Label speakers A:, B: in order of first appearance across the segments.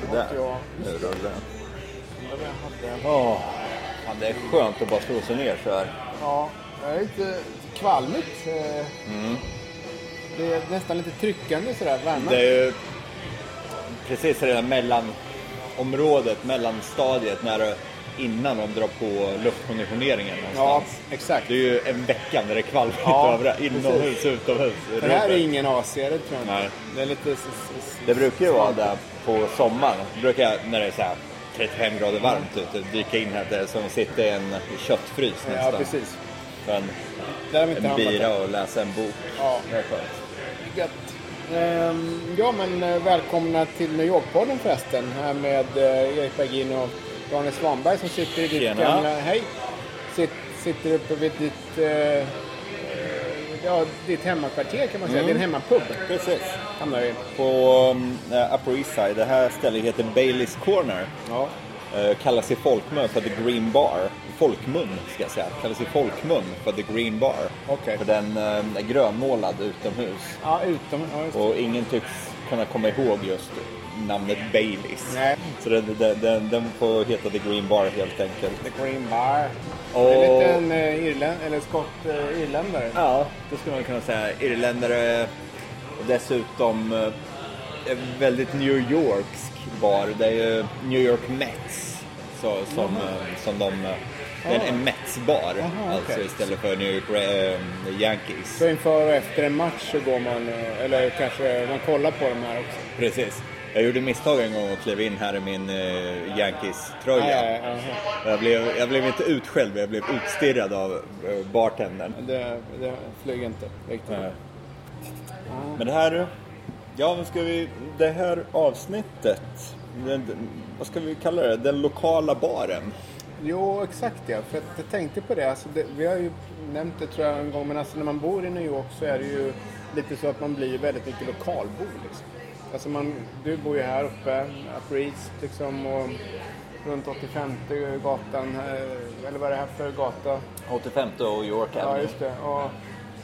A: Sådär. Nu rullar den. Åh, fan, det är skönt att bara slå sig ner så här.
B: Ja, det är lite kvalmigt. eh. Det är nästan lite tryckande sådär, värmen.
A: Det är ju precis i det mellanområdet, mellanstadiet, när du, innan de drar på luftkonditioneringen
B: Ja,
A: någonstans.
B: exakt.
A: Det är ju en vecka när det är kvalmigt
B: Ja,
A: överallt, inomhus, utomhus.
B: Det här är ingen AC, det tror jag inte.
A: Nej.
B: Det är lite...
A: Det brukar ju vara där på sommaren. Det brukar jag, när det är så här 35 grader varmt ute, dyka in här. Som att sitta i en köttfrys
B: Ja,
A: nästan.
B: precis.
A: För en, en bira och läsa en bok.
B: Ja.
A: Det är skönt.
B: Ehm, ja, men eh, välkomna till New York-podden förresten. Här med eh, Erik Bergin och Daniel Svanberg som sitter i ditt
A: Tjena.
B: gamla... Hej! Sitt, sitter uppe vid ditt... Eh, ja, ditt hemmakvarter kan man säga. Din hemmapub
A: Precis.
B: hamnar vi.
A: På um, Upper East Side. Det här stället heter Baileys Corner.
B: Ja.
A: Eh, kallas i folkmun för The Green Bar. Folkmun ska jag säga. Kallas i folkmun för The Green Bar.
B: Okej.
A: För den eh, är grönmålad utomhus.
B: Ja, utom... Ja.
A: Och ingen tycks kunna komma ihåg just namnet Baileys.
B: Nej.
A: Så den, den, den, den får heta The Green Bar helt enkelt.
B: The Green Bar.
A: Och-
B: Det är lite en eh, irländ, eller skott eh, irländare.
A: Ja, det skulle man kunna säga. Irländare och dessutom eh, väldigt New Yorksk bar. Det är ju New York Mets så, som, eh, som de... eh, Det är en Mets-bar
B: Jaha,
A: alltså
B: okej.
A: istället för New York eh, Yankees.
B: Så inför och efter en match så går man, eh, eller kanske man kollar på de här också.
A: Precis. Jag gjorde misstag en gång och klev in här i min eh, Yankees-tröja.
B: Ja, ja, ja.
A: Jag, blev, jag blev inte utskälld, men jag blev utstirrad av eh, bartendern.
B: Det, det flyger inte riktigt.
A: Nej. Men det här, ja vad ska vi, det här avsnittet, den, vad ska vi kalla det, den lokala baren.
B: Jo, exakt ja. För att jag tänkte på det. Alltså det. Vi har ju nämnt det tror jag en gång, men alltså när man bor i New York så är det ju lite så att man blir väldigt mycket lokalbo. Liksom. Alltså man, du bor ju här uppe, Upper East liksom, och runt 85 gatan, eh, eller vad är det här för gata?
A: 85 och York
B: Ja,
A: Avenue.
B: just det. Och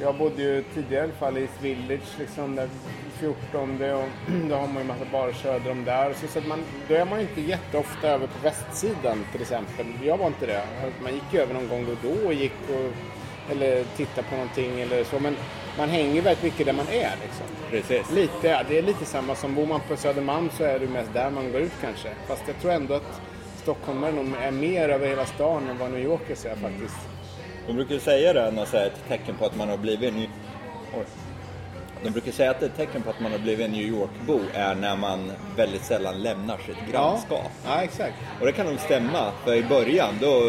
B: jag bodde ju tidigare i alla fall i East Village, liksom där 14 och då har man ju massa barer söder om där. Så, så att man, då är man ju inte jätteofta över på västsidan till exempel. Jag var inte det. Man gick ju över någon gång då och då och gick och eller tittade på någonting eller så. Men man hänger väldigt mycket där man är liksom.
A: Precis.
B: Lite, det är lite samma som bor man på Södermalm så är det mest där man går ut kanske. Fast jag tror ändå att stockholmare nog är mer över hela stan än vad New Yorkers är faktiskt.
A: De brukar säga det, när så här, ett tecken på att man har blivit en New... De brukar säga att ett tecken på att man har blivit en New York-bo är när man väldigt sällan lämnar sitt grannskap.
B: Ja, exakt.
A: Och det kan nog stämma, för i början då,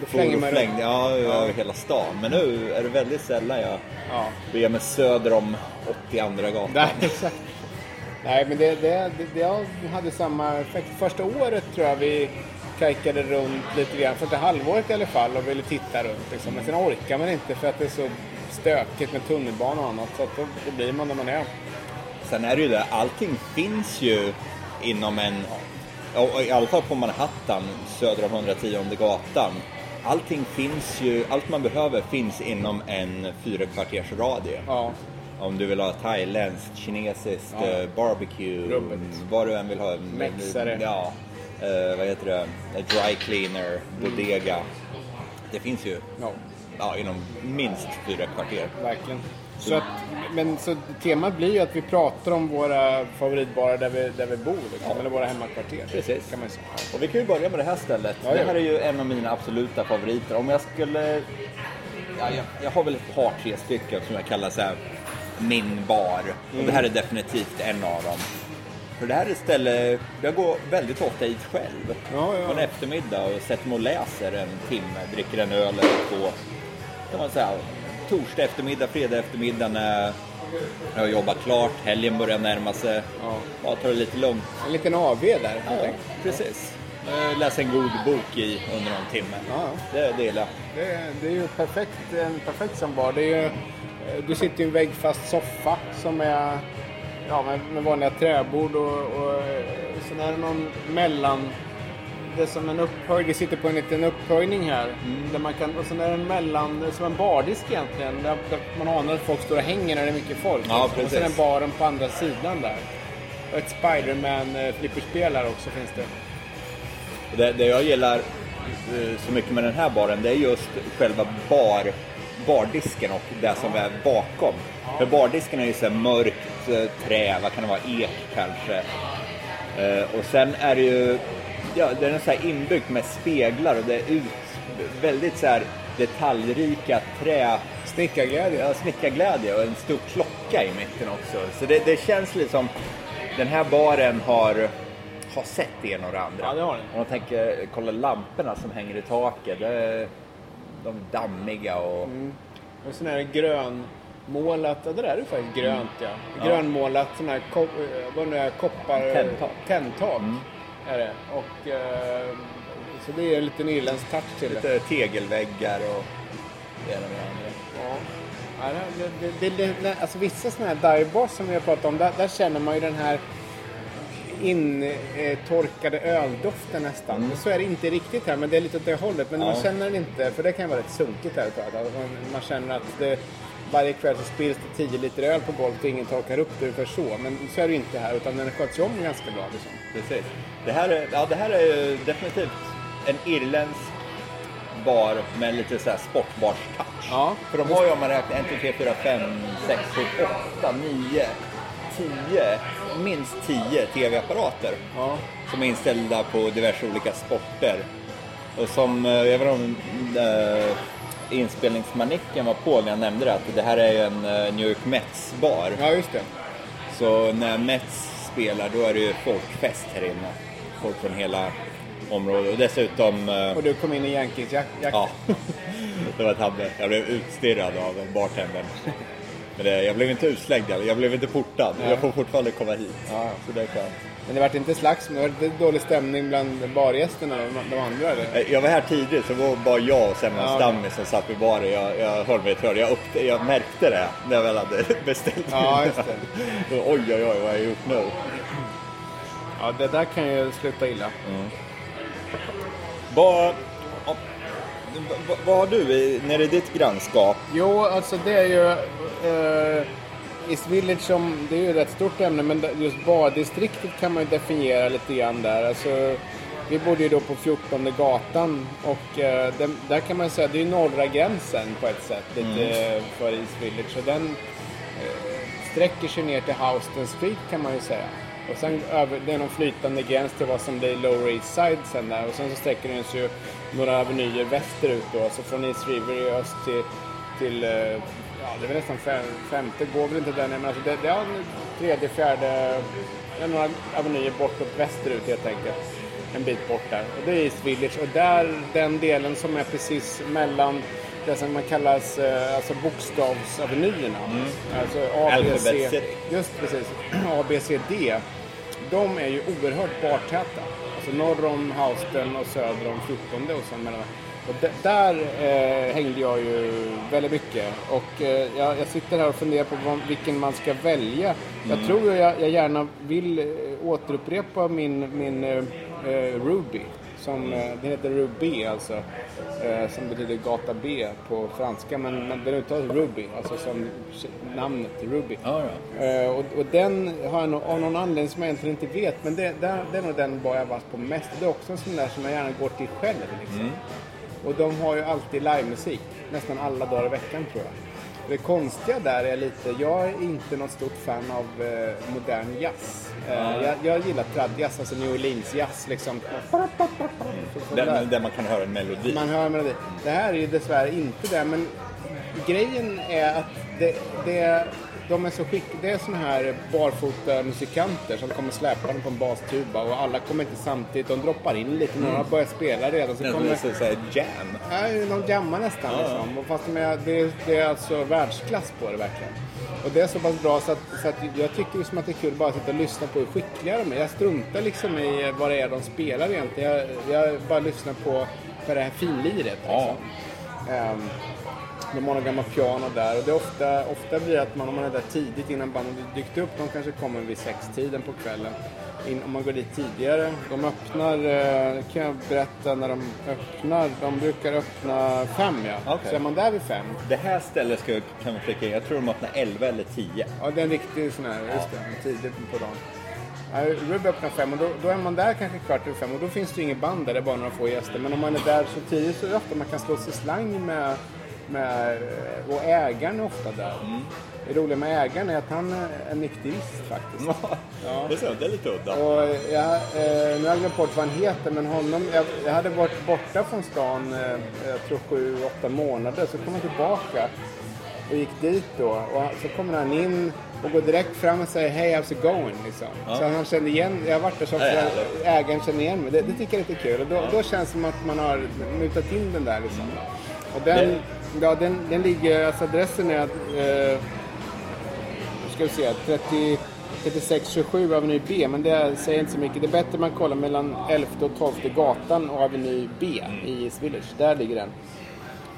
A: då
B: flänger man
A: flängde ja, över hela stan. Men nu är det väldigt sällan jag
B: Ja.
A: beger mig söder om 82 gatan.
B: Nej, exakt. Nej, men det, det, det, det hade samma effekt. Första året tror jag vi kajkade runt lite grann. Första halvåret i alla fall och ville titta runt. Liksom. Men sen orkar man inte för att det är så stökigt med tunnelbana och annat. Så att då, då blir man där man är.
A: Sen är det ju det, allting finns ju inom en, i alla fall på Manhattan, söder om 110 gatan. Allting finns ju, allt man behöver finns inom en fyra kvarters radie.
B: Ja,
A: Om du vill ha thailändskt, kinesiskt,
B: Ja.
A: eh, barbecue,
B: Rubbet.
A: vad du än vill ha.
B: Mexare.
A: Ja, eh, vad heter det? Dry cleaner, bodega. Det finns ju
B: ja
A: ja, inom minst fyra kvarter.
B: verkligen. Så att, men så temat blir ju att vi pratar om våra favoritbarer där vi, där vi bor. Liksom, Eller våra hemmakvarter.
A: Precis.
B: Kan man säga.
A: Och vi kan ju börja med det här stället.
B: Ja,
A: det
B: ja.
A: här är ju en av mina absoluta favoriter. Om jag skulle... Ja, jag, jag har väl ett par, tre stycken som jag kallar så här min bar. Och det här är definitivt en av dem. För det här är ett ställe, jag går väldigt ofta hit själv.
B: Ja, ja.
A: På en eftermiddag och sätter mig och läser en timme, dricker en öl eller två. Kan man säga. Torsdag eftermiddag, fredag eftermiddag när jag har jobbat klart, helgen börjar närma sig.
B: Ja.
A: Ja, tar det lite lugnt.
B: En liten AV där.
A: Ja, precis. Läsa en god bok i under någon timme.
B: Ja.
A: Det delar jag.
B: Det, det är ju perfekt, en perfekt som bar. Det är ju, eh, du sitter i en väggfast soffa som är ja, med, med vanliga träbord och, och eh, sen är det någon mellan det är som en upphöjd. Vi sitter på en liten upphöjning här. Där man kan, och sen är det en mellan, som en bardisk egentligen. Där, där man anar att folk står och hänger när det är mycket folk.
A: Ja,
B: och sen är baren på andra sidan där. Och ett Spiderman eh, här också finns det.
A: Det, det jag gillar eh, så mycket med den här baren, det är just själva bar, bardisken och det som är bakom. För bardisken är ju så mörkt eh, trä, vad kan det vara, ek kanske. Och sen är det ju, ja, det är så här inbyggt med speglar och det är ut, väldigt så här detaljrika trä,
B: Snickarglädje.
A: ja, snickarglädje och en stor klocka i mitten också. Så det, det känns lite som den här baren har, har sett det ena och det andra.
B: Ja, det har den.
A: Om man tänker, kolla lamporna som hänger i taket. Det de är dammiga och...
B: Och sen är det grönmålat, ja det där är faktiskt grönt ja.
A: Ja.
B: Grönmålat sån här eh, vad det är, koppar...
A: Tändtak.
B: Tändtak är det. Och, eh, så det är en liten irländsk touch till det.
A: Lite tegelväggar och det ena med det andra.
B: Ja. Ja, det, det, det, det, alltså vissa sådana här divebars som vi har pratat om, där, där känner man ju den här intorkade öldoften nästan. Så är det inte riktigt här, men det är lite åt det hållet. Men
A: Ja.
B: man känner den inte, för det kan vara rätt sunkigt här Man känner att det, varje kväll så spills det 10 liter öl på golvet och ingen torkar upp det ungefär så. Men så är det ju inte här, utan den sköts ju om ganska bra. Liksom.
A: Precis. Det här är, ja, det här är definitivt en irländsk bar med lite så här sportbars-touch.
B: Ja.
A: För de har ju om man räknar 1, 2, 3, 4, 5, 6, 7, 8, 9, 10, minst 10 tv-apparater.
B: Ja.
A: Som är inställda på diverse olika sporter. Och som, eh, jag vet inte om äh, inspelningsmanicken var på när jag nämnde det, att det här är ju en eh, New York Mets-bar.
B: ja, just det.
A: Så när Mets spelar då är det ju folkfest här inne. Folk från hela området. Och dessutom... eh,
B: Och du kom in i Yankees-jakt.
A: Ja, det var ett habbe. Jag blev utstirrad av bartendern. Men det, jag blev inte utslängd, jag blev inte portad.
B: Nej.
A: Jag får fortfarande komma hit.
B: Ja.
A: Så det är skönt.
B: Men det vart inte slagsmål, det var lite dålig stämning bland bargästerna, de, de andra eller?
A: Eh, Jag var här tidigt, så det var bara jag och sen en
B: Ja.
A: stammis som satt vid baren. Jag, jag höll mig för jag, upp, jag märkte det när jag väl hade beställt
B: Ja, just det.
A: Och Oj, oj, oj, vad har jag gjort nu?
B: Ja, det där kan ju sluta illa.
A: Ja, vad, vad har du i, när det är ditt grannskap?
B: Jo, alltså det är ju... Eh, East Village som, det är ju ett rätt stort ämne, men just bardistriktet kan man ju definiera lite grann där. Alltså, vi bodde ju då på 14 gatan och eh, den, där kan man säga, det är ju norra gränsen på ett sätt lite eh, för East Village. Och den eh, sträcker sig ner till Houston Street kan man ju säga. Och sen över, det är någon flytande gräns till vad som blir Lower East Side sen där. Och sen så sträcker den sig ju några avenyer västerut då. Alltså från East River i öst till, till eh, ja det är väl nästan fem, femte, går väl inte den men alltså det, det är en tredje, fjärde, det är några avenyer bortåt västerut helt enkelt. En bit bort där. Och det är East Village och där, den delen som är precis mellan det som man kallas eh, alltså bokstavsavenyerna. Alltså A, B, C. Just precis. A, B, C, D. De är ju oerhört bartäta. Alltså norr om Houston och söder om 14 och sen mellan. Och där eh, hängde jag ju väldigt mycket. Och eh, jag, jag sitter här och funderar på vad, vilken man ska välja. Jag tror jag, jag gärna vill eh, återupprepa min, min eh, eh, Ruby. Som, eh, den heter Ruby alltså. Som betyder gata B på franska. Men, men den uttalas Ruby. Alltså som namnet Ruby.
A: Ja,
B: Eh, och, och den har jag nog, av någon anledning som jag egentligen inte vet, men det, det, det är nog den bar jag varit på mest. Det är också en sån där som jag gärna går till själv. Liksom. Och de har ju alltid livemusik, nästan alla dagar i veckan tror jag. Det konstiga där är lite, jag är inte något stort fan av eh, modern jazz. Eh, jag, jag gillar tradjazz, alltså New Orleans jazz liksom. Där.
A: Där, man kan höra en melodi.
B: Man hör melodi. Det här är ju dessvärre inte det, men grejen är att det, det, de är så skick, det är såna här barfota musikanter som kommer släpande på en bastuba och alla kommer inte samtidigt. De droppar in lite, några har börjat spela redan. Så
A: Det är
B: kommer,
A: så, så här jam.
B: Ja, de jammar nästan liksom. Och fast de är, det, är- det är alltså världsklass på det verkligen. Och det är så pass bra så att, så att jag tycker liksom att det är kul bara att sitta och lyssna på hur skickliga de är. Jag struntar liksom i vad det är de spelar egentligen. Jag, jag bara lyssnar på, på det här finliret.
A: Ja.
B: Liksom. De har gamla piano där och det är ofta, ofta blir det att man, om man är där tidigt innan bandet dykt upp, de kanske kommer vid sextiden på kvällen. in, om man går dit tidigare. De öppnar, eh, kan jag berätta när de öppnar. De brukar öppna fem ja.
A: Okej.
B: Så är man där vid fem.
A: Det här stället ska jag, kan vi flika. Jag tror de öppnar 11 eller 10.
B: Ja, det är en riktig sån här, just det, tidigt på dagen. Ja, Ruby öppnar fem och då, då är man där kanske kvart över fem och då finns det ju inget band där, det är bara några få gäster. Men om man är där så tidigt så är det ofta man kan slå sig slang med, med och ägaren är ofta där. Det roliga med ägaren är att han är en nykterist faktiskt. Ja.
A: Det är, det är lite udda.
B: Och jag, eh, nu har jag glömt bort vad han heter, men honom, jag, jag hade varit borta från stan, eh, jag tror sju, åtta månader, så kom han tillbaka och gick dit då. Och så kommer han in och går direkt fram och säger Hey, how's it going? Liksom. Så han kände igen, jag har varit där så
A: Ja, ja.
B: ofta, ägaren känner igen mig. Det, det tycker jag är lite kul. Och då, då känns det som att man har mutat in den där liksom. Och den, ja, den, den ligger, alltså adressen är eh, ska vi se, 30, 3627 Aveny B, men det säger inte så mycket. Det är bättre man kollar mellan 11 och 12 gatan och Aveny B i East Village. Där ligger den.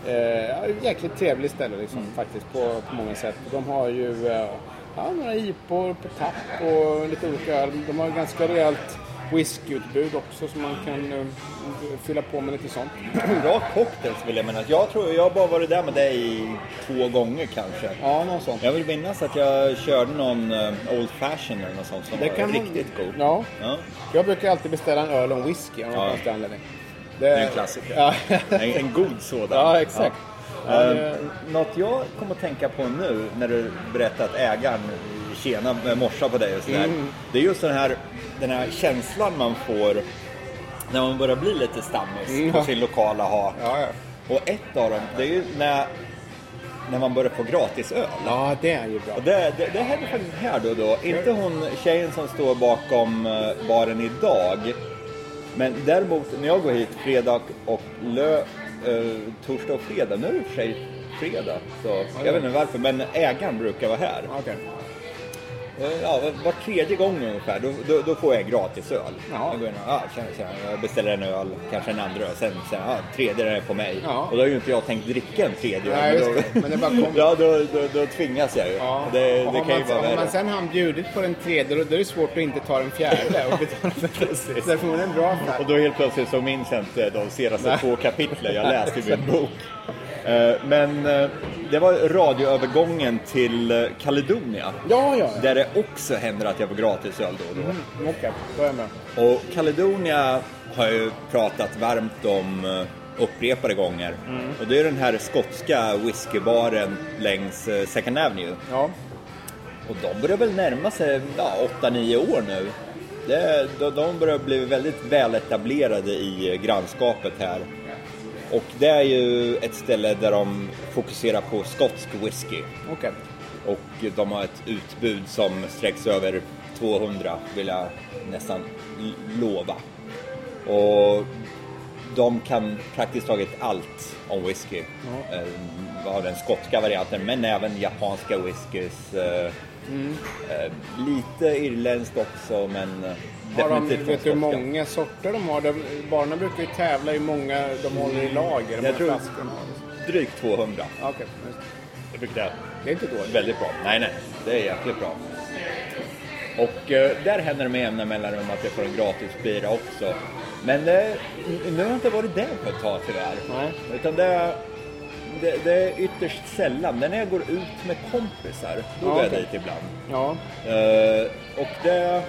B: Eh, jäkligt trevligt ställe liksom, faktiskt på, på många sätt. De har ju eh, ja, några IPor på tapp och lite olika öl. De har ganska rejält whiskyutbud också så man kan eh, fylla på med lite sånt.
A: Bra cocktails vill jag minnas. Jag tror jag har bara varit där med dig två gånger kanske.
B: Ja, någon sån.
A: Jag vill minnas att jag körde någon eh, Old Fashion eller något sånt som
B: Det
A: var
B: kan man-
A: riktigt god.
B: Ja.
A: Ja.
B: Jag brukar alltid beställa en öl och en whisky av någon
A: Ja.
B: konstig anledning.
A: Det är en klassiker.
B: Ja.
A: En, en god sådan.
B: Ja, exakt.
A: Ja.
B: Det-
A: Något jag kommer att tänka på nu när du berättar att ägaren tjena morsa på dig och sådär.
B: Mm.
A: Det är just den här, den här känslan man får när man börjar bli lite stammis
B: Mm,
A: på sin lokala ha.
B: Ja, ja.
A: Och ett av dem, det är ju när, när man börjar få gratisöl.
B: ja, det är ju bra.
A: Och det, det, det händer faktiskt här då och då. Inte hon tjejen som står bakom eh, baren idag. Men däremot när jag går hit fredag och lö, eh, torsdag och fredag. Nu är det i och för sig fredag. Så jag vet inte varför. Men ägaren brukar vara här.
B: Okej.
A: Eh, Ja, var- tredje gång ungefär, då, då, då får jag gratis öl. Jag går in och, ah, tjena, tjena, jag beställer en öl, kanske en andra öl, sen, sen ah, tredje är på mig.
B: Ja.
A: Och då har ju inte jag tänkt dricka en tredje öl.
B: Nej,
A: men då,
B: det. Men det bara kommer.
A: ja, då, då, då tvingas jag ju.
B: Ja.
A: Det, det kan ju
B: man,
A: vara
B: Om
A: värre.
B: man sen har bjudit på den tredje, då då är det svårt att inte ta den fjärde och betala för det är förmodligen en bra affär.
A: Och då helt plötsligt så minns jag inte de senaste
B: Nej.
A: två kapitlen jag läst i min bok. Eh, Men eh, det var radioövergången till eh, Caledonia.
B: Ja, ja.
A: Där det också händer att jag får gratis öl då och då.
B: Mm, Okej, då är jag med.
A: Och Caledonia har jag ju pratat varmt om upprepade gånger. Och det är den här skotska whiskybaren längs Second Avenue.
B: Ja.
A: Och de börjar väl närma sig ja, 8-9 år nu. Det, de, börjar bli väldigt väletablerade i grannskapet här. Och det är ju ett ställe där de fokuserar på skotsk whisky.
B: Okej.
A: Och de har ett utbud som sträcks över 200 vill jag nästan lova. Och de kan praktiskt taget allt om whisky.
B: Ja.
A: Eh, Av den skotska varianten men även japanska whiskys. eh, eh, lite irländskt också men eh,
B: Har de,
A: definitivt
B: vet du hur många sorter de har? De, barnen brukar ju tävla i många de håller i lager. hur många
A: tror-
B: de har.
A: Drygt 200.
B: Ja, Okej, just det.
A: Jag tycker det.
B: det är inte dåligt.
A: Väldigt bra. Nej, nej. Det är jäkligt bra. Och eh, där händer det med jämna mellanrum att jag får en gratis bira också. Men eh, nu har jag inte varit där på ett tag tyvärr.
B: Nej.
A: Utan det, det, det är ytterst sällan. Men när jag går ut med kompisar, då
B: Ja,
A: går jag dit ibland.
B: Ja,
A: Eh, och det...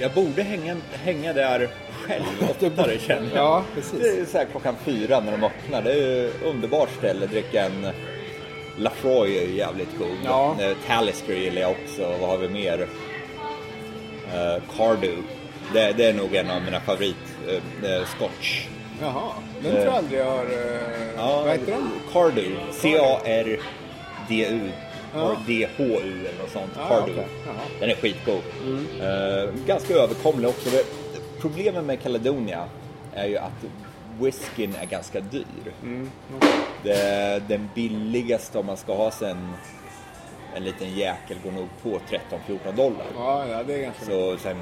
A: Jag borde hänga, hänga där själv oftare känner jag.
B: ja
A: Det
B: precis.
A: är så här klockan fyra när de öppnar. Det är ju ett underbart ställe. Dricka en Lafroy är ju jävligt god.
B: Ja.
A: Eh, Talisker gillar jag också. Vad har vi mer? Uh, Cardew. Det, det är nog en av mina favorit eh, eh, scotch.
B: Jaha, den tror jag aldrig jag har... eh, vad heter den?
A: Cardew. C-A-R-D-U.
B: Ja.
A: D-H-U eller något sånt.
B: Ja,
A: Cardew.
B: okej. Jaha.
A: Den är skitgod. Eh, ganska överkomlig också. Problemet med Caledonia är ju att whiskyn är ganska dyr.
B: Mm,
A: Det, den billigaste om man ska ha sig en, en liten jäkel går nog på 13-14 dollar.
B: Ja, ja, det är ganska
A: Så sen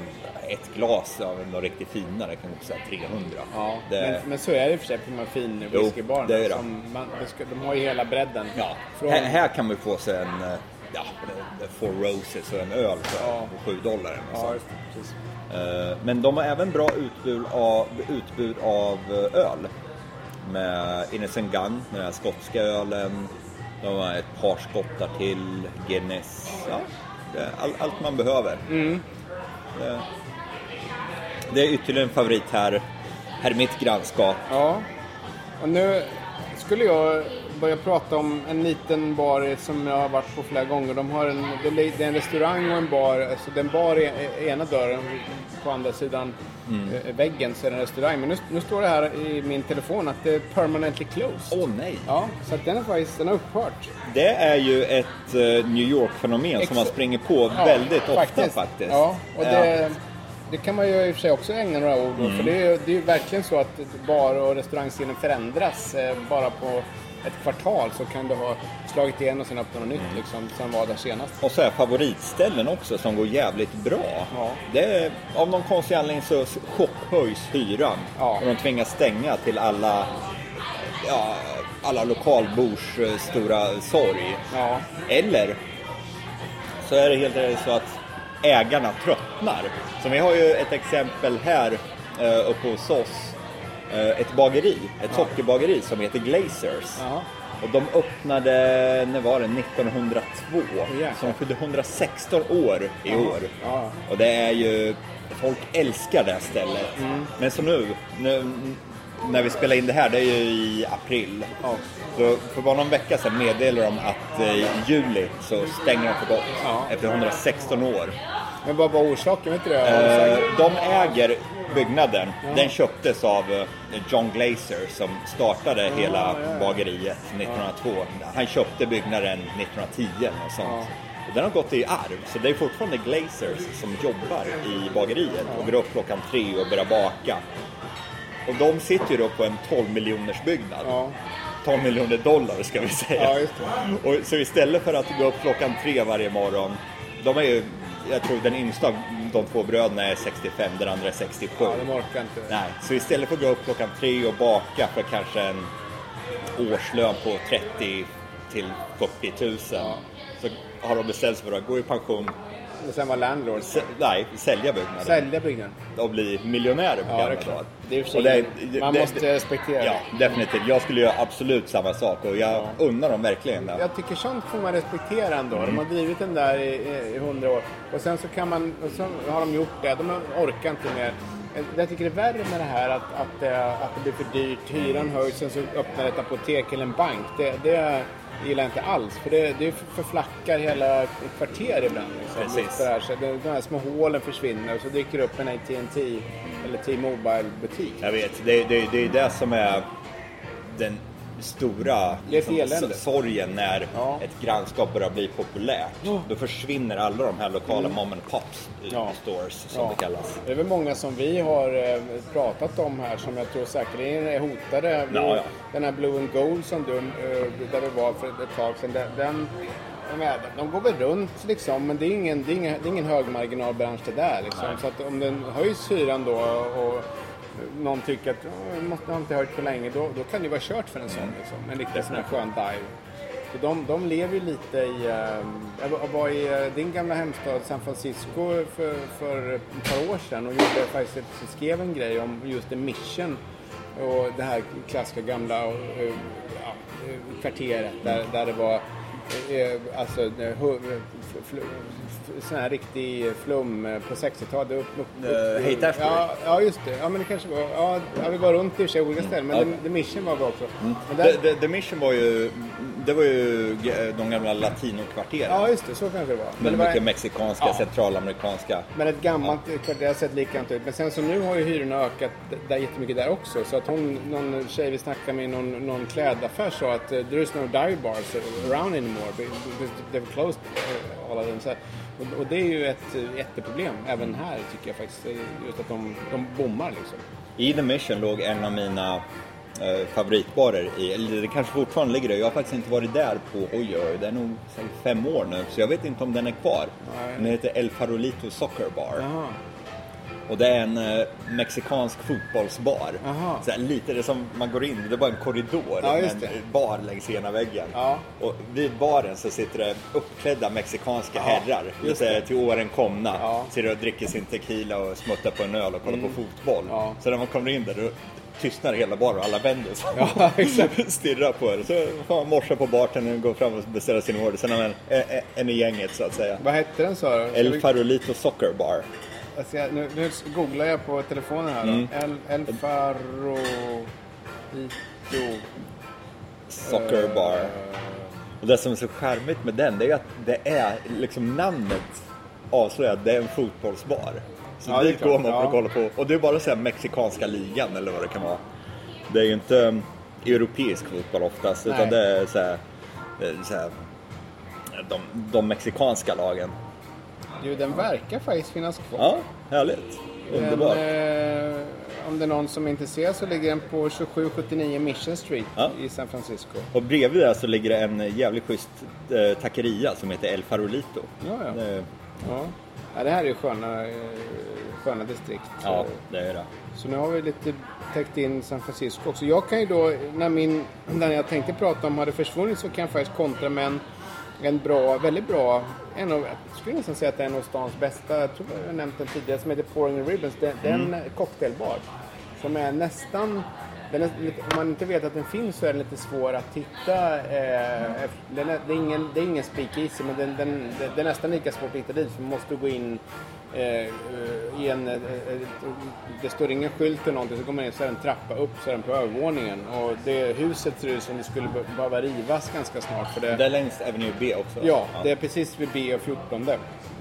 A: ett glas av någon riktigt finare kan kosta 300.
B: Ja,
A: det,
B: men, men så är det i och för sig på de här fin whiskybarerna.
A: det är det.
B: som man, det ska, de har ju hela bredden.
A: ja.
B: Från,
A: här, här kan man få sig en, eh, ja, Four Roses och en öl för
B: Ja.
A: 7 dollar. något
B: Ja. Precis.
A: Eh, Men de har även bra utbud av, utbud av eh, öl. Med Innocent Gun, den här skotska ölen. De har ett par skottar till, Guinness. Ja, all, allt man behöver. Det, det är ytterligare en favorit här, här i mitt grannskap.
B: Ja. Och nu skulle jag börja prata om en liten bar som jag har varit på flera gånger. De har en, det är en restaurang och en bar. Alltså den bar är är ena dörren, på andra sidan eh, väggen så är det en restaurang. Men nu, nu står det här i min telefon att det är permanently closed.
A: Åh nej!
B: Ja, så att den är faktiskt, den har upphört.
A: Det är ju ett eh, New York-fenomen som man springer på
B: Ja,
A: väldigt ofta faktiskt.
B: Ja, och
A: Ja.
B: det, det kan man ju i och för sig också ägna några ord åt.
A: Mm.
B: För det är, ju- det är ju verkligen så att bar och restaurangscenen förändras. Eh, bara på ett kvartal så kan du ha slagit igen och sen öppna något
A: Mm.
B: nytt liksom, sen var där senast.
A: Och så är favoritställen också som går jävligt bra.
B: Ja.
A: Det är, av någon konstig anledning så chockhöjs hyran.
B: Ja.
A: Och de tvingas stänga till alla, ja, alla lokalbors eh, stora sorg.
B: Ja,
A: Eller så är det helt enkelt så att ägarna tröttnar. Så vi har ju ett exempel här eh, uppe hos oss. Eh, ett bageri, ett sockerbageri som heter Glazers.
B: ja.
A: Och de öppnade, när var det? 1902.
B: jäklar.
A: så de fyllde 116 år i år.
B: Ja.
A: Och det är ju, folk älskar det här stället.
B: Mm.
A: Men så nu, nu, när vi spelar in det här, det är ju i april.
B: Ja.
A: Så för bara någon vecka sedan meddelade de att eh, i juli så stänger de för gott.
B: Ja.
A: Efter 116 år.
B: Men vad var orsaken? Vet du det?
A: Eh, de äger byggnaden. Den köptes av eh, John Glazer som startade hela
B: ja, ja.
A: bageriet 1902. Han köpte byggnaden 1910 och sånt.
B: Ja.
A: Och den har gått i arv, så det är fortfarande Glazers som jobbar i bageriet och går upp klockan tre och börjar baka. Och de sitter ju då på en 12 miljoners byggnad.
B: Ja.
A: 12 miljoner dollar ska vi säga.
B: Ja,
A: Och, så istället för att gå upp klockan tre varje morgon, de är ju, jag tror den yngsta de två bröderna är 65, den andra är 67.
B: Ja, de orkar inte.
A: Nej, så istället för att gå upp klockan tre och baka för kanske en årslön på 30 till 40 000 så har de bestämt sig för att gå i pension,
B: Och sen var landlord.
A: sä- nej, sälja byggnaden
B: Sälja byggnaden.
A: och bli miljonärer på
B: Ja, det är
A: gamla dagar.
B: Det är Och
A: det-
B: man
A: det-
B: måste
A: det-
B: respektera
A: Ja, definitivt. Jag skulle göra absolut samma sak och jag unnar dem verkligen det.
B: Jag tycker sånt får man respektera ändå. De har drivit den där i, hundra år. Och sen så kan man, och så har de gjort det. De orkar inte mer. Jag tycker det är värre med det här att, att, det, att det blir för dyrt. Hyran höjs, sen så öppnar ett apotek eller en bank. Det, det gillar jag inte alls. För det, det förflackar hela kvarter ibland. Liksom,
A: Precis.
B: Det här. Så det, de här små hålen försvinner och så dyker det upp en AT&T eller T-Mobile butik.
A: Jag vet, det, det, det är det som är den stora s- sorgen när
B: Ja.
A: ett grannskap börjar bli populärt.
B: Ja.
A: Då försvinner alla de här lokala mom and pop
B: Ja.
A: stores som
B: Ja.
A: det kallas.
B: Det är väl många som vi har eh, pratat om här som jag tror säkerligen är hotade.
A: Ja.
B: Den här Blue and Gold som du, eh, där vi var för ett tag sedan. Den, de går väl runt liksom, men det är ingen, det är ingen, det är ingen högmarginalbransch det där. Liksom. Så att om den höjs hyran då och någon tycker att "Åh, den måste inte höjt för länge, då, då kan det vara kört för en sån. Liksom. En riktig sån här skön dive. Så de, de lever ju lite i... ehm, jag var- var i eh, din gamla hemstad San Francisco för, för ett par år sedan och gjorde faktiskt ett, skrev en grej om just The Mission och det här klassiska gamla eh, ja, eh, kvarteret där, där det var eh, alltså sån här riktig flum eh, på 60-talet. Upp, upp, upp,
A: Eh, Haight-Ashbury.
B: ja, ja, just det. Ja, men det kanske var... Ja, vi var runt i och för sig olika ställen, men
A: Ja.
B: The, The Mission var bra också. Men där,
A: The, the, the Mission var ju, det var ju de gamla latinokvarteren.
B: Ja, just det. Så kanske det var.
A: Men
B: det var
A: mycket mexikanska,
B: Ja.
A: centralamerikanska.
B: men ett gammalt kvarter det har sett likadant ut. Men sen så nu har ju hyrorna ökat där jättemycket där också. Så att hon, någon tjej vi snackade med i någon, någon klädaffär sa att uh, there is no dive bars around anymore. They've closed uh, all of them. Så, och, och det är ju ett uh, jätteproblem även här tycker jag faktiskt. Just att de, de bommar liksom.
A: I The Mission låg en av mina eh, favoritbarer i, eller det kanske fortfarande ligger där. Jag har faktiskt inte varit där på, oj oj, det är nog säkert fem år nu. Så jag vet inte om den är kvar.
B: Nej.
A: Den heter El Farolito Soccer Bar.
B: Jaha.
A: Och det är en eh, mexikansk fotbollsbar.
B: Aha.
A: Så här, lite det som man går in, det är bara en korridor
B: Ja,
A: med en bar längs ena väggen.
B: Ja.
A: Och vid baren så sitter det uppklädda mexikanska herrar.
B: Just
A: säger
B: det.
A: till åren komna.
B: Ja.
A: Sitter och dricker sin tequila och smuttar på en öl och kollar på fotboll.
B: Mm. Ja.
A: Så när man kommer in där då tystnar hela baren och alla vänder sig.
B: Ja, exakt.
A: Stirrar på er. Så får man morsa på bartendern, går fram och beställer sin order. Sen har man en, i gänget så att säsäga.
B: Vad hette den sa du?
A: El Farolito Soccer Bar.
B: ska, nu, nu googlar jag på telefonen här då.
A: Mm.
B: El, El Farolito.
A: Soccer
B: Eh,
A: Bar. Och det som är så charmigt med den, det är ju att det är liksom namnet avslöjar att det är en fotbollsbar. Så
B: Ja,
A: dit går man för att kolla på. Och det är bara så här mexikanska ligan eller vad det kan vara. Det är ju inte um, europeisk fotboll oftast,
B: Nej.
A: utan det är så här, eh, så här de, de mexikanska lagen.
B: Du, den verkar faktiskt finnas kvar.
A: Ja, härligt.
B: Den,
A: Underbart.
B: eh, om det är någon som är intresserad så ligger den på 2779 Mission Street
A: Ja.
B: i San Francisco.
A: Och bredvid där så ligger det en jävligt schysst eh, taqueria som heter El Farolito.
B: Ja, ja.
A: Det,
B: Ja. Ja, det här är ju sköna, eh, sköna distrikt.
A: ja, det är det.
B: så nu har vi lite täckt in San Francisco också. Jag kan ju då, när, min, när jag tänkte prata om hade försvunnit så kan jag faktiskt kontra med en, en bra, väldigt bra, en av, jag skulle nästan säga att det är en av stans bästa, jag tror jag har nämnt den tidigare, som heter Pouring Ribbons. Det, det är en cocktailbar som är nästan den är om man inte vet att den finns så är den lite svår att hitta. Eh, den är, det, är ingen, det är ingen speakeasy men den, den, det, är nästan lika svårt att hitta dit för man måste gå in eh, i en... Eh, det står ingen skylt eller någonting så går man in så är det en trappa upp så är den på övervåningen. Och det huset ser ut som det skulle be- behöva rivas ganska snart. För det,
A: Det är längs Avenue B också.
B: Ja, det är precis vid B och 14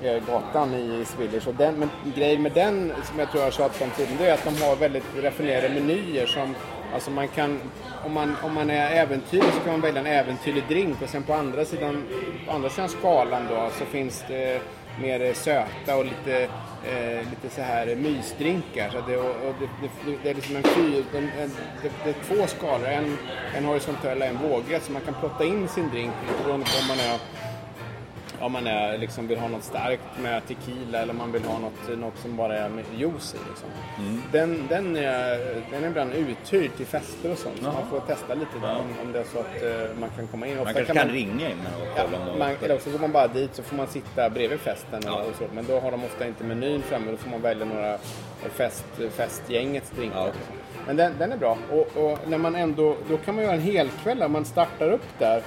B: eh, gatan i Swedish. Och den, men grejen med den, som jag tror jag har tjatat om tidigare, är att de har väldigt raffinerade menyer som Alltså man kan, om man, om man är äventyrlig så kan man välja en äventyrlig drink och sen på andra sidan, på andra sidan skalan då så finns det mer söta och lite, eh, lite så här mysdrinkar. Så det, och, och det, det, det är liksom en fyr, en, en, det, det är två skalor, en, en horisontell och en vågrätt så man kan plotta in sin drink lite beroende på om man är om man är, liksom, vill ha något starkt med tequila eller om man vill ha något, något som bara är med juice i. Liksom.
A: Mm.
B: Den, den, är, den är ibland uthyrd till fester och sånt. Så man får testa lite där, om, om det är så att eh, man kan komma in.
A: Man
B: Ofta
A: kanske kan, ringa in och
B: Ja,
A: kolla om de-
B: man, eller också går man bara dit så får man sitta bredvid festen och,
A: Ja.
B: och så. Men då har de ofta inte menyn framme. Då får man välja några fest, festgängets drinkar.
A: Ja.
B: Men den, den är bra. Och, och när man ändå, då kan man göra en helkväll där man startar upp där.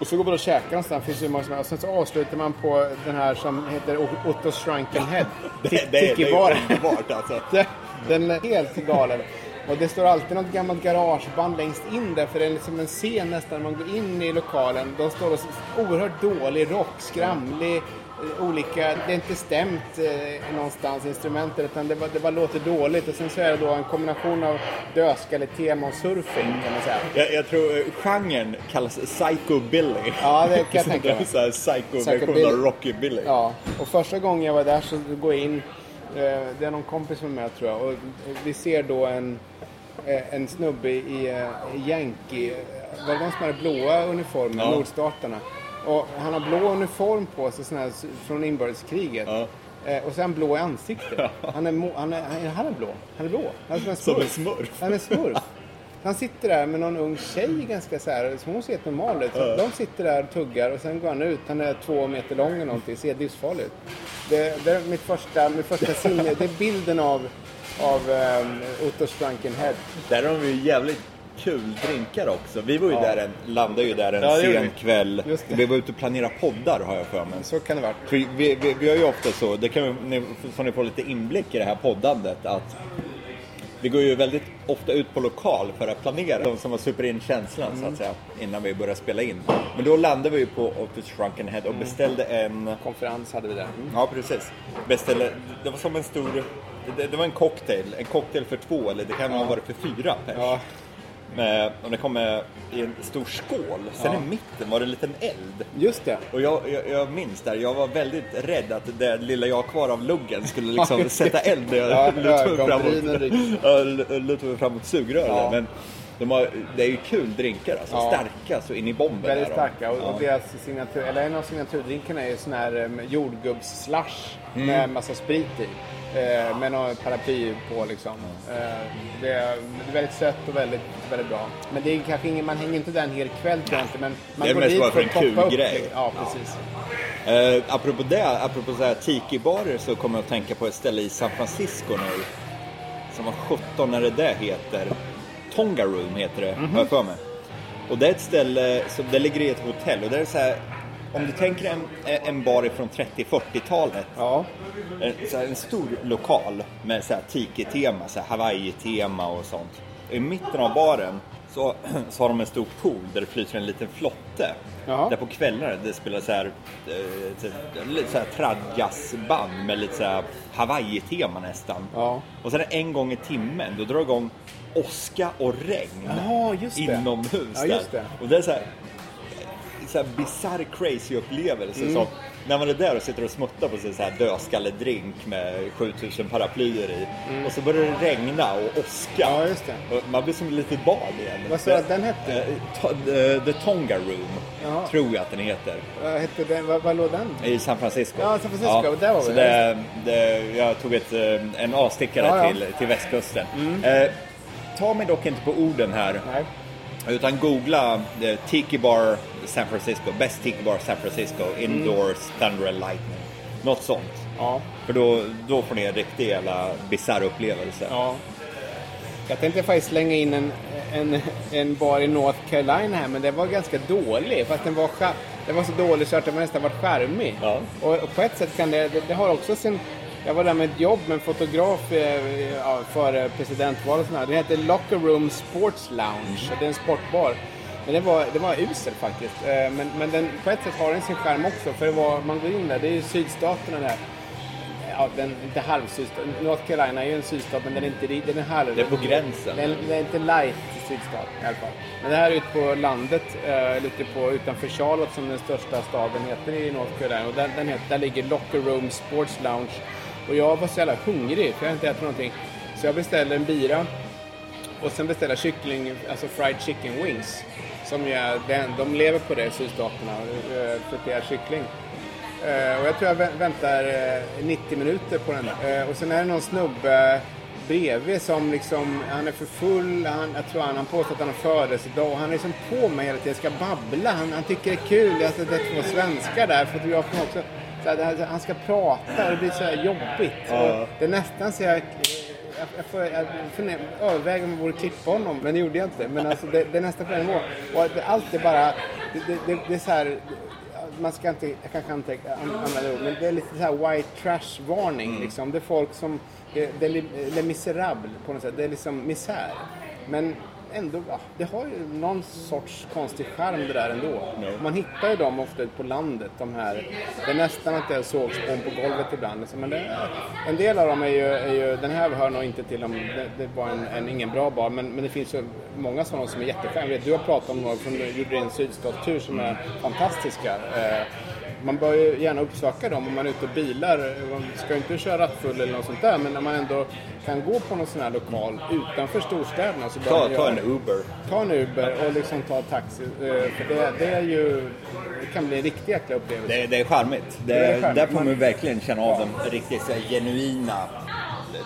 B: Och så går man och käkar någonstans. Finns det hur många som helst. Sen så avslutar man på den här som heter Otto's Shrunken Head.
A: det, det, det är underbart alltså.
B: Den är helt galen. Och det står alltid något gammalt garageband längst in där för det är liksom en scen nästan när man går in i lokalen. De står och oerhört dålig rock, skramlig, olika, det är inte stämt eh, någonstans instrumenter utan det bara, det bara låter dåligt och sen så är det då en kombination av dödskalletema och surfing kan man säga.
A: Jag, jag tror eh, genren kallas psychobilly.
B: Ja, det kan jag tänka mig.
A: Så här psycho-version av rockybilly.
B: Ja, och första gången jag var där så går jag in, eh, det är någon kompis med tror jag, och vi ser då en, eh, en snubbe i eh, Yankee, var det de som hade blåa uniformer,
A: Ja.
B: nordstaterna? Och han har blå uniform på sig, sån här, från inbördeskriget.
A: Ja.
B: Eh, och så är han blå i ansiktet. Han är, han är, han är, han är blå. Han är blå. Han är som en
A: Som en
B: smurf.
A: smurf.
B: Han är smurf. Han sitter där med någon ung tjej ganska så här, som hon ser helt normal ut. Så De sitter där och tuggar och sen går han ut. Han är två meter lång eller någonting, ser livsfarlig ut. Det, det är mitt första, mitt första sinne, det är bilden av, av um, Otto Strunken Head.
A: Där har de ju jävligt kul drinkar också. Vi var ju
B: Ja.
A: där en, landade ju där en
B: Ja,
A: sen
B: vi.
A: kväll. Vi var ute och planerade poddar har jag för mig.
B: Så kan det vara.
A: För vi, vi, vi har ju ofta så, det kan vi, ni- så ni får lite inblick i det här poddandet, att vi går ju väldigt ofta ut på lokal för att planera, de som har super in känslan så att säga, innan vi börjar spela in. Men då landade vi ju på Otis Shrunken Head och beställde en,
B: Konferens hade vi där.
A: ja precis, beställde, det var som en stor, det, det var en cocktail, en cocktail för två eller det kan ha varit för fyra pers.
B: Ja,
A: Med, och det kom med i en stor skål, sen i mitten var det en liten eld.
B: just det.
A: Och jag, jag, jag minns där, jag var väldigt rädd att det lilla jag har kvar av luggen skulle liksom sätta eld när jag
B: Ja,
A: lutade mig framåt, sugröret. Men de har, det är ju kul drinkar alltså,
B: Ja.
A: starka så in i bomben.
B: Väldigt
A: är de.
B: starka. Och,
A: Ja.
B: och deras signatur, eller en av signaturdrinkarna är sån här um, jordgubbs-slush
A: Mm.
B: med massa sprit i. Eh, med någon paraply på liksom. Eh, det, är, väldigt sött och väldigt, väldigt bra. Men det är kanske ingen, man hänger inte där en hel kväll tror jag inte. Men man
A: Det är
B: går
A: mest
B: dit
A: bara för en kul
B: upp
A: grej.
B: Ja, precis.
A: Eh, apropå det, apropå så här tiki-barer så kommer jag att tänka på ett ställe i San Francisco nu. Som var 17 när det där heter. Tonga Room heter det, har jag för mig. Och det är ett ställe, som, det ligger i ett hotell och det är så här, om du tänker en, en bar ifrån 30-40-talet.
B: Ja.
A: En, en stor lokal med så här tiki-tema, så här Hawaii-tema och sånt. I mitten av baren så, så har de en stor pool där det flyter en liten flotte.
B: Jaha.
A: Där på kvällarna det spelar så här, eh, så- här tradjazzband med lite så här Hawaii-tema nästan.
B: Ja.
A: Och sen en gång i timmen då drar det igång åska och regn
B: det.
A: inomhus.
B: Ja,
A: där. Och det är så här, så här bizarr crazy upplevelse.
B: Mm.
A: Som när man är där och sitter och smuttar på sin så här dödskalledrink med 7000 paraplyer i. Och så börjar det regna och åska.
B: Mm. Ja, just det.
A: Och man blir som ett litet barn igen.
B: Vad sa du att den hette?
A: Eh, eh, The Tonga Room,
B: Jaha.
A: tror jag att den heter.
B: Vad hette den? Vad, vad låg den?
A: I San Francisco.
B: Ja, San Francisco, där var vi.
A: Så det, det, jag tog ett, eh, en avstickare
B: Ja, ja.
A: Till, till västkusten. Eh, ta mig dock inte på orden här.
B: Nej.
A: Utan googla eh, Tiki Bar San Francisco, Best Tiki Bar San Francisco, Indoors Thunder and Lightning. Något sånt.
B: Ja.
A: För då, då får ni en riktig jävla bisarr upplevelse.
B: Ja. Jag tänkte faktiskt slänga in en, en, en bar i North Carolina här, men den var ganska dålig. Fast den var, den var så dålig så att den var nästan var charmig.
A: Ja.
B: Och, och på ett sätt kan det, det, det har också sin... Jag var där med ett jobb med en fotograf eh, ja, före presidentvalet. Den heter Locker Room Sports Lounge. och Det är en sportbar. Men det var, det var usel faktiskt. Eh, Men, men den, på ett sätt har den sin charm också. För det var, man går in där, det är ju sydstaterna där. Ja, den, inte halvsydstat. North Carolina är ju en sydstat men den är inte den är halv.
A: Det är på gränsen.
B: Den, den är inte light sydstat i alla fall. Men det här är ute på landet, eh, lite på, utanför Charlotte som den största staden heter i North Carolina. Och där, den heter, där ligger Locker Room Sports Lounge. Och jag var så jävla hungrig för jag har inte ätit någonting. Så jag beställde en bira och sen beställa kyckling, alltså fried chicken wings. Som är, den, de lever på det i sydstaterna, eh, friterad kyckling. Eh, och jag tror jag vä- väntar eh, 90 minuter på den. Eh, och sen är det någon snubbe bredvid som liksom, han är för full, han, jag tror han, han påstår att han har födelsedag och han är liksom på mig hela tiden, ska babbla, han, han tycker det är kul, alltså, det är två svenskar där, fotografen också. Så här, han ska prata och det blir så här jobbigt.
A: Ja.
B: Det är nästan så jag jag, jag, får, jag funderar, överväger om jag borde klippa honom, men det gjorde jag inte. Men alltså, det, det är nästan på den nivån. Och det, allt är bara... Det, det, det, är så här... Man ska inte... Jag kanske inte an- använda ord, men det är lite så här white trash-varning. Liksom. Det är folk som... Det, det är Les Misérables på något sätt. Det är liksom misär. Men ändå, ja, det har ju någon sorts konstig charm det där ändå. Man hittar ju dem ofta ute på landet, de här. Det är nästan att det är sågspån på golvet ibland. Men det, en del av dem är ju, är ju, den här hör nog inte till dem, det, det var en, en, ingen bra bar, men, men det finns ju många sådana som är jättecharmiga. Du har pratat om några du gjorde en sydstatstur som är fantastiska. Eh, man bör ju gärna uppsöka dem om man är ute och bilar. Man ska inte köra rattfull eller något sånt där, men när man ändå kan gå på någon sån här lokal utanför storstäderna så bör
A: Ta,
B: man
A: ta en. Uber.
B: Ta en Uber och liksom ta taxi. eh, För det, det är ju... Det kan bli en riktig jäkla upplevelse.
A: Det, det är charmigt. Det,
B: Det är charmigt.
A: Där får man verkligen känna av de riktigt genuina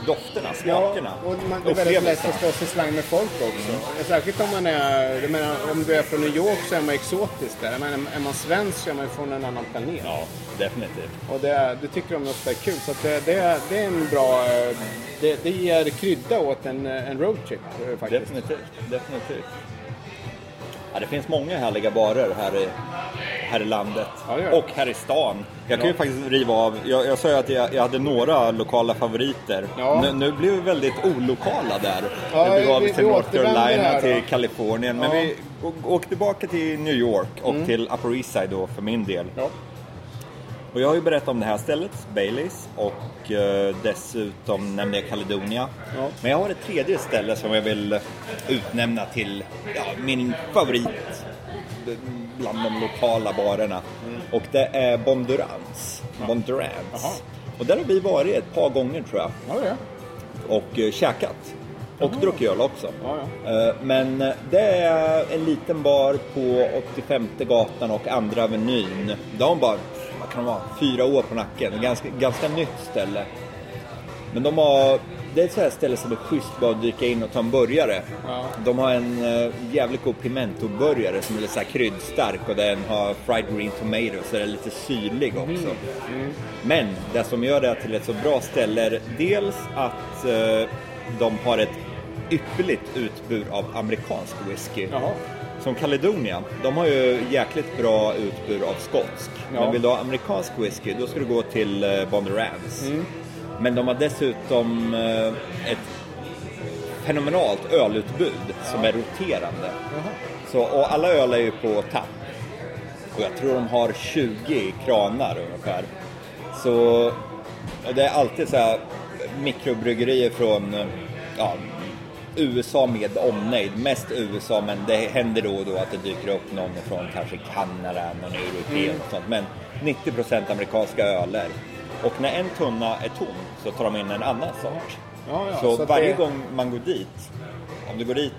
A: dofterna,
B: Ja,
A: smakerna,
B: och man, det är väldigt lätt att slå sig slang med folk också. Särskilt om man är, jag menar, om du är från New York så är man exotisk där. Menar, är man svensk så är man från en annan planet.
A: Ja, definitivt.
B: Och det, det tycker de ofta är kul. Så det, det, det är en bra... eh, Det, det ger krydda åt en, eh, en roadtrip eh, faktiskt.
A: Definitivt, definitivt. Ja, det finns många härliga barer här i, här i landet.
B: Ja,
A: och här i stan. Jag kan
B: Ja.
A: ju faktiskt riva av, jag, jag sa ju att jag, jag hade några lokala favoriter.
B: Ja.
A: Nu, nu blev vi väldigt olokala där.
B: Ja,
A: vi begav oss till North Carolina, till Kalifornien. Men vi åkte tillbaka till New York och till Upper East Side då för min del. Och jag har ju berättat om det här stället, Baileys, och eh, dessutom nämnde jag Caledonia.
B: Ja.
A: Men jag har ett tredje ställe som jag vill utnämna till ja, min favorit bland de lokala barerna. Och det är Bondurans. Bondurans.
B: Jaha.
A: Och där har vi varit ett par gånger tror jag
B: Ja, är.
A: och eh, käkat. Och druckit öl också.
B: Ja,
A: Eh, Men eh, det är en liten bar på 85 gatan och andra avenyn. De har bara, vad kan det vara, fyra år på nacken. Ganska, ganska nytt ställe. Men de har, det är ett sånt här ställe som är schysst bara att dyka in och ta en burgare.
B: Ja.
A: De har en uh, jävligt god pimento-burgare som är lite så här kryddstark och den har fried green tomato så den är lite syrlig också. Men det som gör det till ett så bra ställe är dels att eh, de har ett ypperligt utbud av amerikansk whisky.
B: Jaha.
A: Som Caledonia, de har ju jäkligt bra utbud av skotsk.
B: Ja.
A: Men vill du ha amerikansk whisky, då ska du gå till eh, Bondurans. Men de har dessutom eh, ett fenomenalt ölutbud som är roterande. Så, och alla öl är ju på tapp. Och jag tror de har 20 kranar ungefär. Så det är alltid så här mikrobryggerier från eh, ja, USA med omnejd. Mest USA, men det händer då och då att det dyker upp någon från kanske Kanada, någon europé och sånt. Men 90% amerikanska öler. Och när en tunna är tom så tar de in en annan sort.
B: Ja, ja,
A: så
B: så
A: varje
B: det-
A: gång man går dit, om du går dit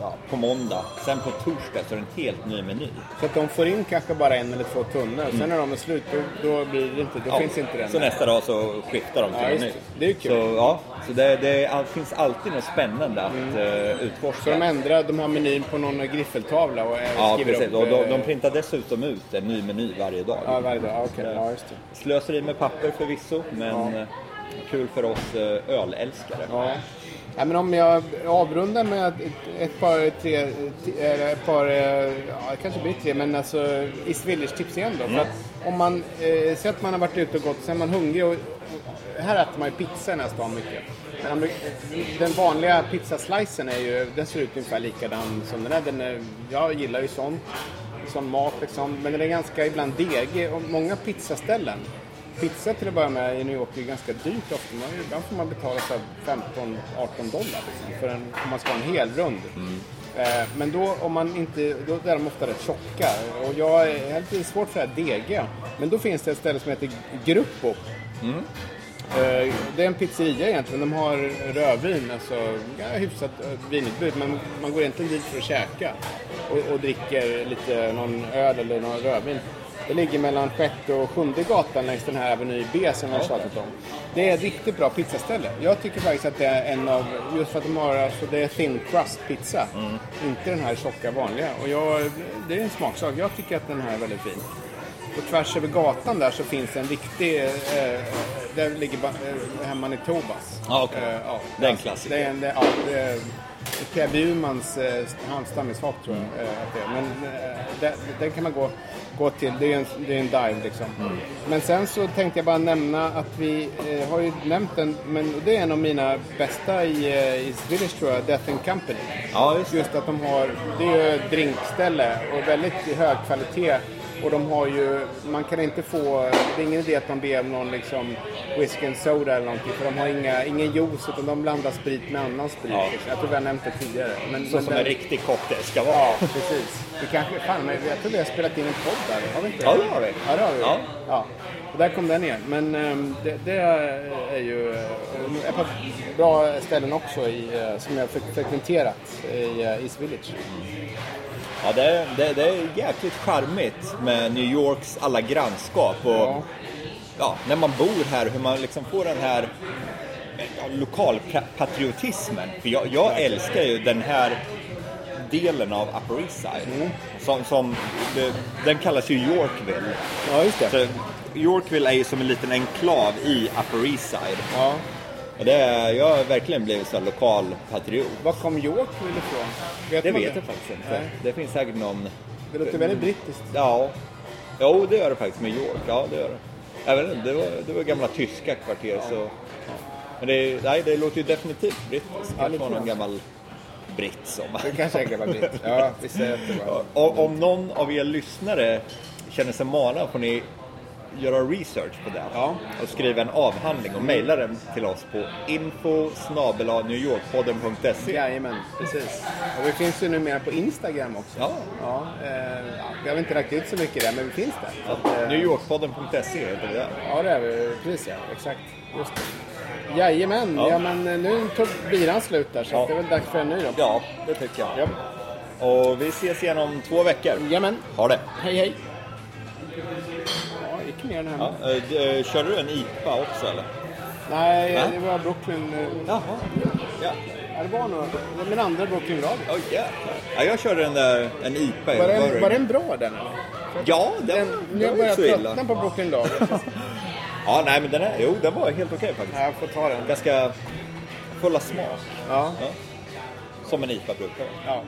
A: ja, på måndag, sen på torsdag så är det en helt ny meny.
B: Så att de får in kanske bara en eller två tunnor. Sen när de är slut, då, då, blir det inte, då finns inte den.
A: Så nästa dag så skiftar de till
B: Ja,
A: en ny.
B: det. Är ju kul.
A: Så, ja, så det, det finns alltid något spännande att uh, utforska.
B: Så de ändrar, de har menyn på någon griffeltavla och eh,
A: Ja, precis.
B: upp...
A: Och de,
B: eh,
A: de printar dessutom ut en ny meny varje dag.
B: Ja, varje dag. Okej, ja just det.
A: Slöseri med papper förvisso, men eh, kul för oss eh, ölälskare.
B: Ja. Ja, men om jag avrundar med ett, ett par, tre, ett par, eh, ja, kanske blir tre, men alltså East Village-tips igen då. För att om man, eh, säger att man har varit ute och gått, sen är man hungrig och, och här äter man ju pizza den här stan mycket. Men den vanliga pizzaslicen är ju, den ser ut ungefär likadan som den är. Den är jag gillar ju sånt, sån mat liksom. Men den är ganska ibland degig och många pizzaställen Pizza till att börja med i New York är ganska dyrt ofta. Man, ibland får man betala så här 15-18 dollar liksom, för en, om man ska ha en hel rund. Eh, men då, om man inte, då är de ofta rätt tjocka. Och jag är lite svårt för det här degiga. Men då finns det ett ställe som heter Gruppo. Eh, Det är en pizzeria egentligen. De har rödvin, alltså ja, hyfsat eh, vinutbud. Men man går egentligen dit för att käka. Och, och dricker lite någon öl eller någon rödvin. Det ligger mellan sjätte och sjunde gatan längs den här Aveny B som jag har tjatat om. Det är ett riktigt bra pizzaställe. Jag tycker faktiskt att det är en av, just för att de har, alltså det är thin crust pizza. Inte den här tjocka vanliga. Och jag, det är en smaksak. Jag tycker att den här är väldigt fin. Och tvärs över gatan där så finns en riktig, eh, där ligger eh, hemma i Tobas.
A: Ja, okej.
B: Eh, ja,
A: Det är en klassiker.
B: Det är en, det, ja, det är Pierre Bjurmans eh, hans stammisfak tror jag
A: Mm.
B: eh, att det är. Men eh, den kan man gå, gå till, det är en, det är en dive liksom.
A: Mm.
B: Men sen så tänkte jag bara nämna att vi eh, har ju nämnt den, men det är en av mina bästa i, eh, i Swedish tror jag, Death and Company.
A: Ja, just.
B: Just att de har, det är ju drinkställe och väldigt hög kvalitet. Och de har ju, man kan inte få, det är ingen idé att man ber om någon liksom whisky and soda eller någonting. För de har inga, ingen juice utan de blandar sprit med annan sprit.
A: Ja.
B: liksom. Jag tror vi har nämnt det tidigare. Men,
A: Så
B: men
A: som
B: den-
A: en riktig cocktail ska vara.
B: Ja, precis. Vi kanske, fan, men jag tror vi har spelat in en podd där. Har vi inte
A: Ja, det har vi.
B: Ja, det har vi.
A: Ja.
B: Ja. Och där kom den igen. Men ehm, det, det är ju eh, ett par bra ställen också i, eh, som jag frekventerat i eh, East Village.
A: Ja, det, det, det är jäkligt charmigt med New Yorks alla grannskap och
B: Ja.
A: ja, när man bor här, hur man liksom får den här ja, lokalpatriotismen. För jag, jag älskar ju den här delen av Upper East Side.
B: Mm.
A: Som, som den kallas ju Yorkville.
B: Ja, just det.
A: Så Yorkville är ju som en liten enklav i Upper East Side.
B: Ja.
A: Det jag har verkligen blivit så här lokalpatriot.
B: Var kom Yorkville ifrån? Vet
A: Det vet jag faktiskt inte.
B: Nej.
A: Det finns säkert någon
B: Det låter väldigt brittiskt.
A: Ja, jo det gör det faktiskt med York. Ja, det gör det. Jag vet inte, det var, det var gamla tyska kvarter så... Men det, nej, det låter ju definitivt brittiskt.
B: Ja,
A: Kanske var någon gammal britt som...
B: Det kanske är gammal britt. Ja, vi säger att det var.
A: om, om någon av er lyssnare känner sig manad får ni göra research på det.
B: Ja.
A: Och skriva en avhandling och mejla den till oss på info newyorkpodden.se.
B: Jajamän, precis. Och vi finns ju numera på Instagram också.
A: Ja.
B: Ja, eh, ja, vi har inte lagt ut så mycket där, men vi finns där. Så att, eh,
A: Newyorkpodden.se heter det där.
B: Ja, det är vi. Precis ja. Exakt. Just det. Jajamän. Ja.
A: Ja.
B: men eh, nu tog biran slut där så
A: Ja.
B: det är väl dags för en ny då.
A: Ja, det tycker jag.
B: Ja.
A: Och vi ses igen om två veckor.
B: Jajamän.
A: Ha det!
B: Hej hej. Den här.
A: Ja, eh, eh, kör du en IPA också eller?
B: Nej,
A: Va?
B: det var Brooklyn. eh,
A: Jaha. Ja.
B: Ja, det var nog min andra Brooklyn Lager.
A: Oj, jäklar. Ja, jag körde den där, en IPA.
B: Var den, var den bra den eller?
A: Ja, den,
B: Den,
A: den
B: nu
A: var
B: jag tröttna på Brooklyn Lager.
A: Ja, nej men den är, jo, den var helt okej faktiskt.
B: Ja, jag får ta den.
A: Ganska full av smak.
B: Ja.
A: Ja. Som en IPA brukar vara.
B: ja.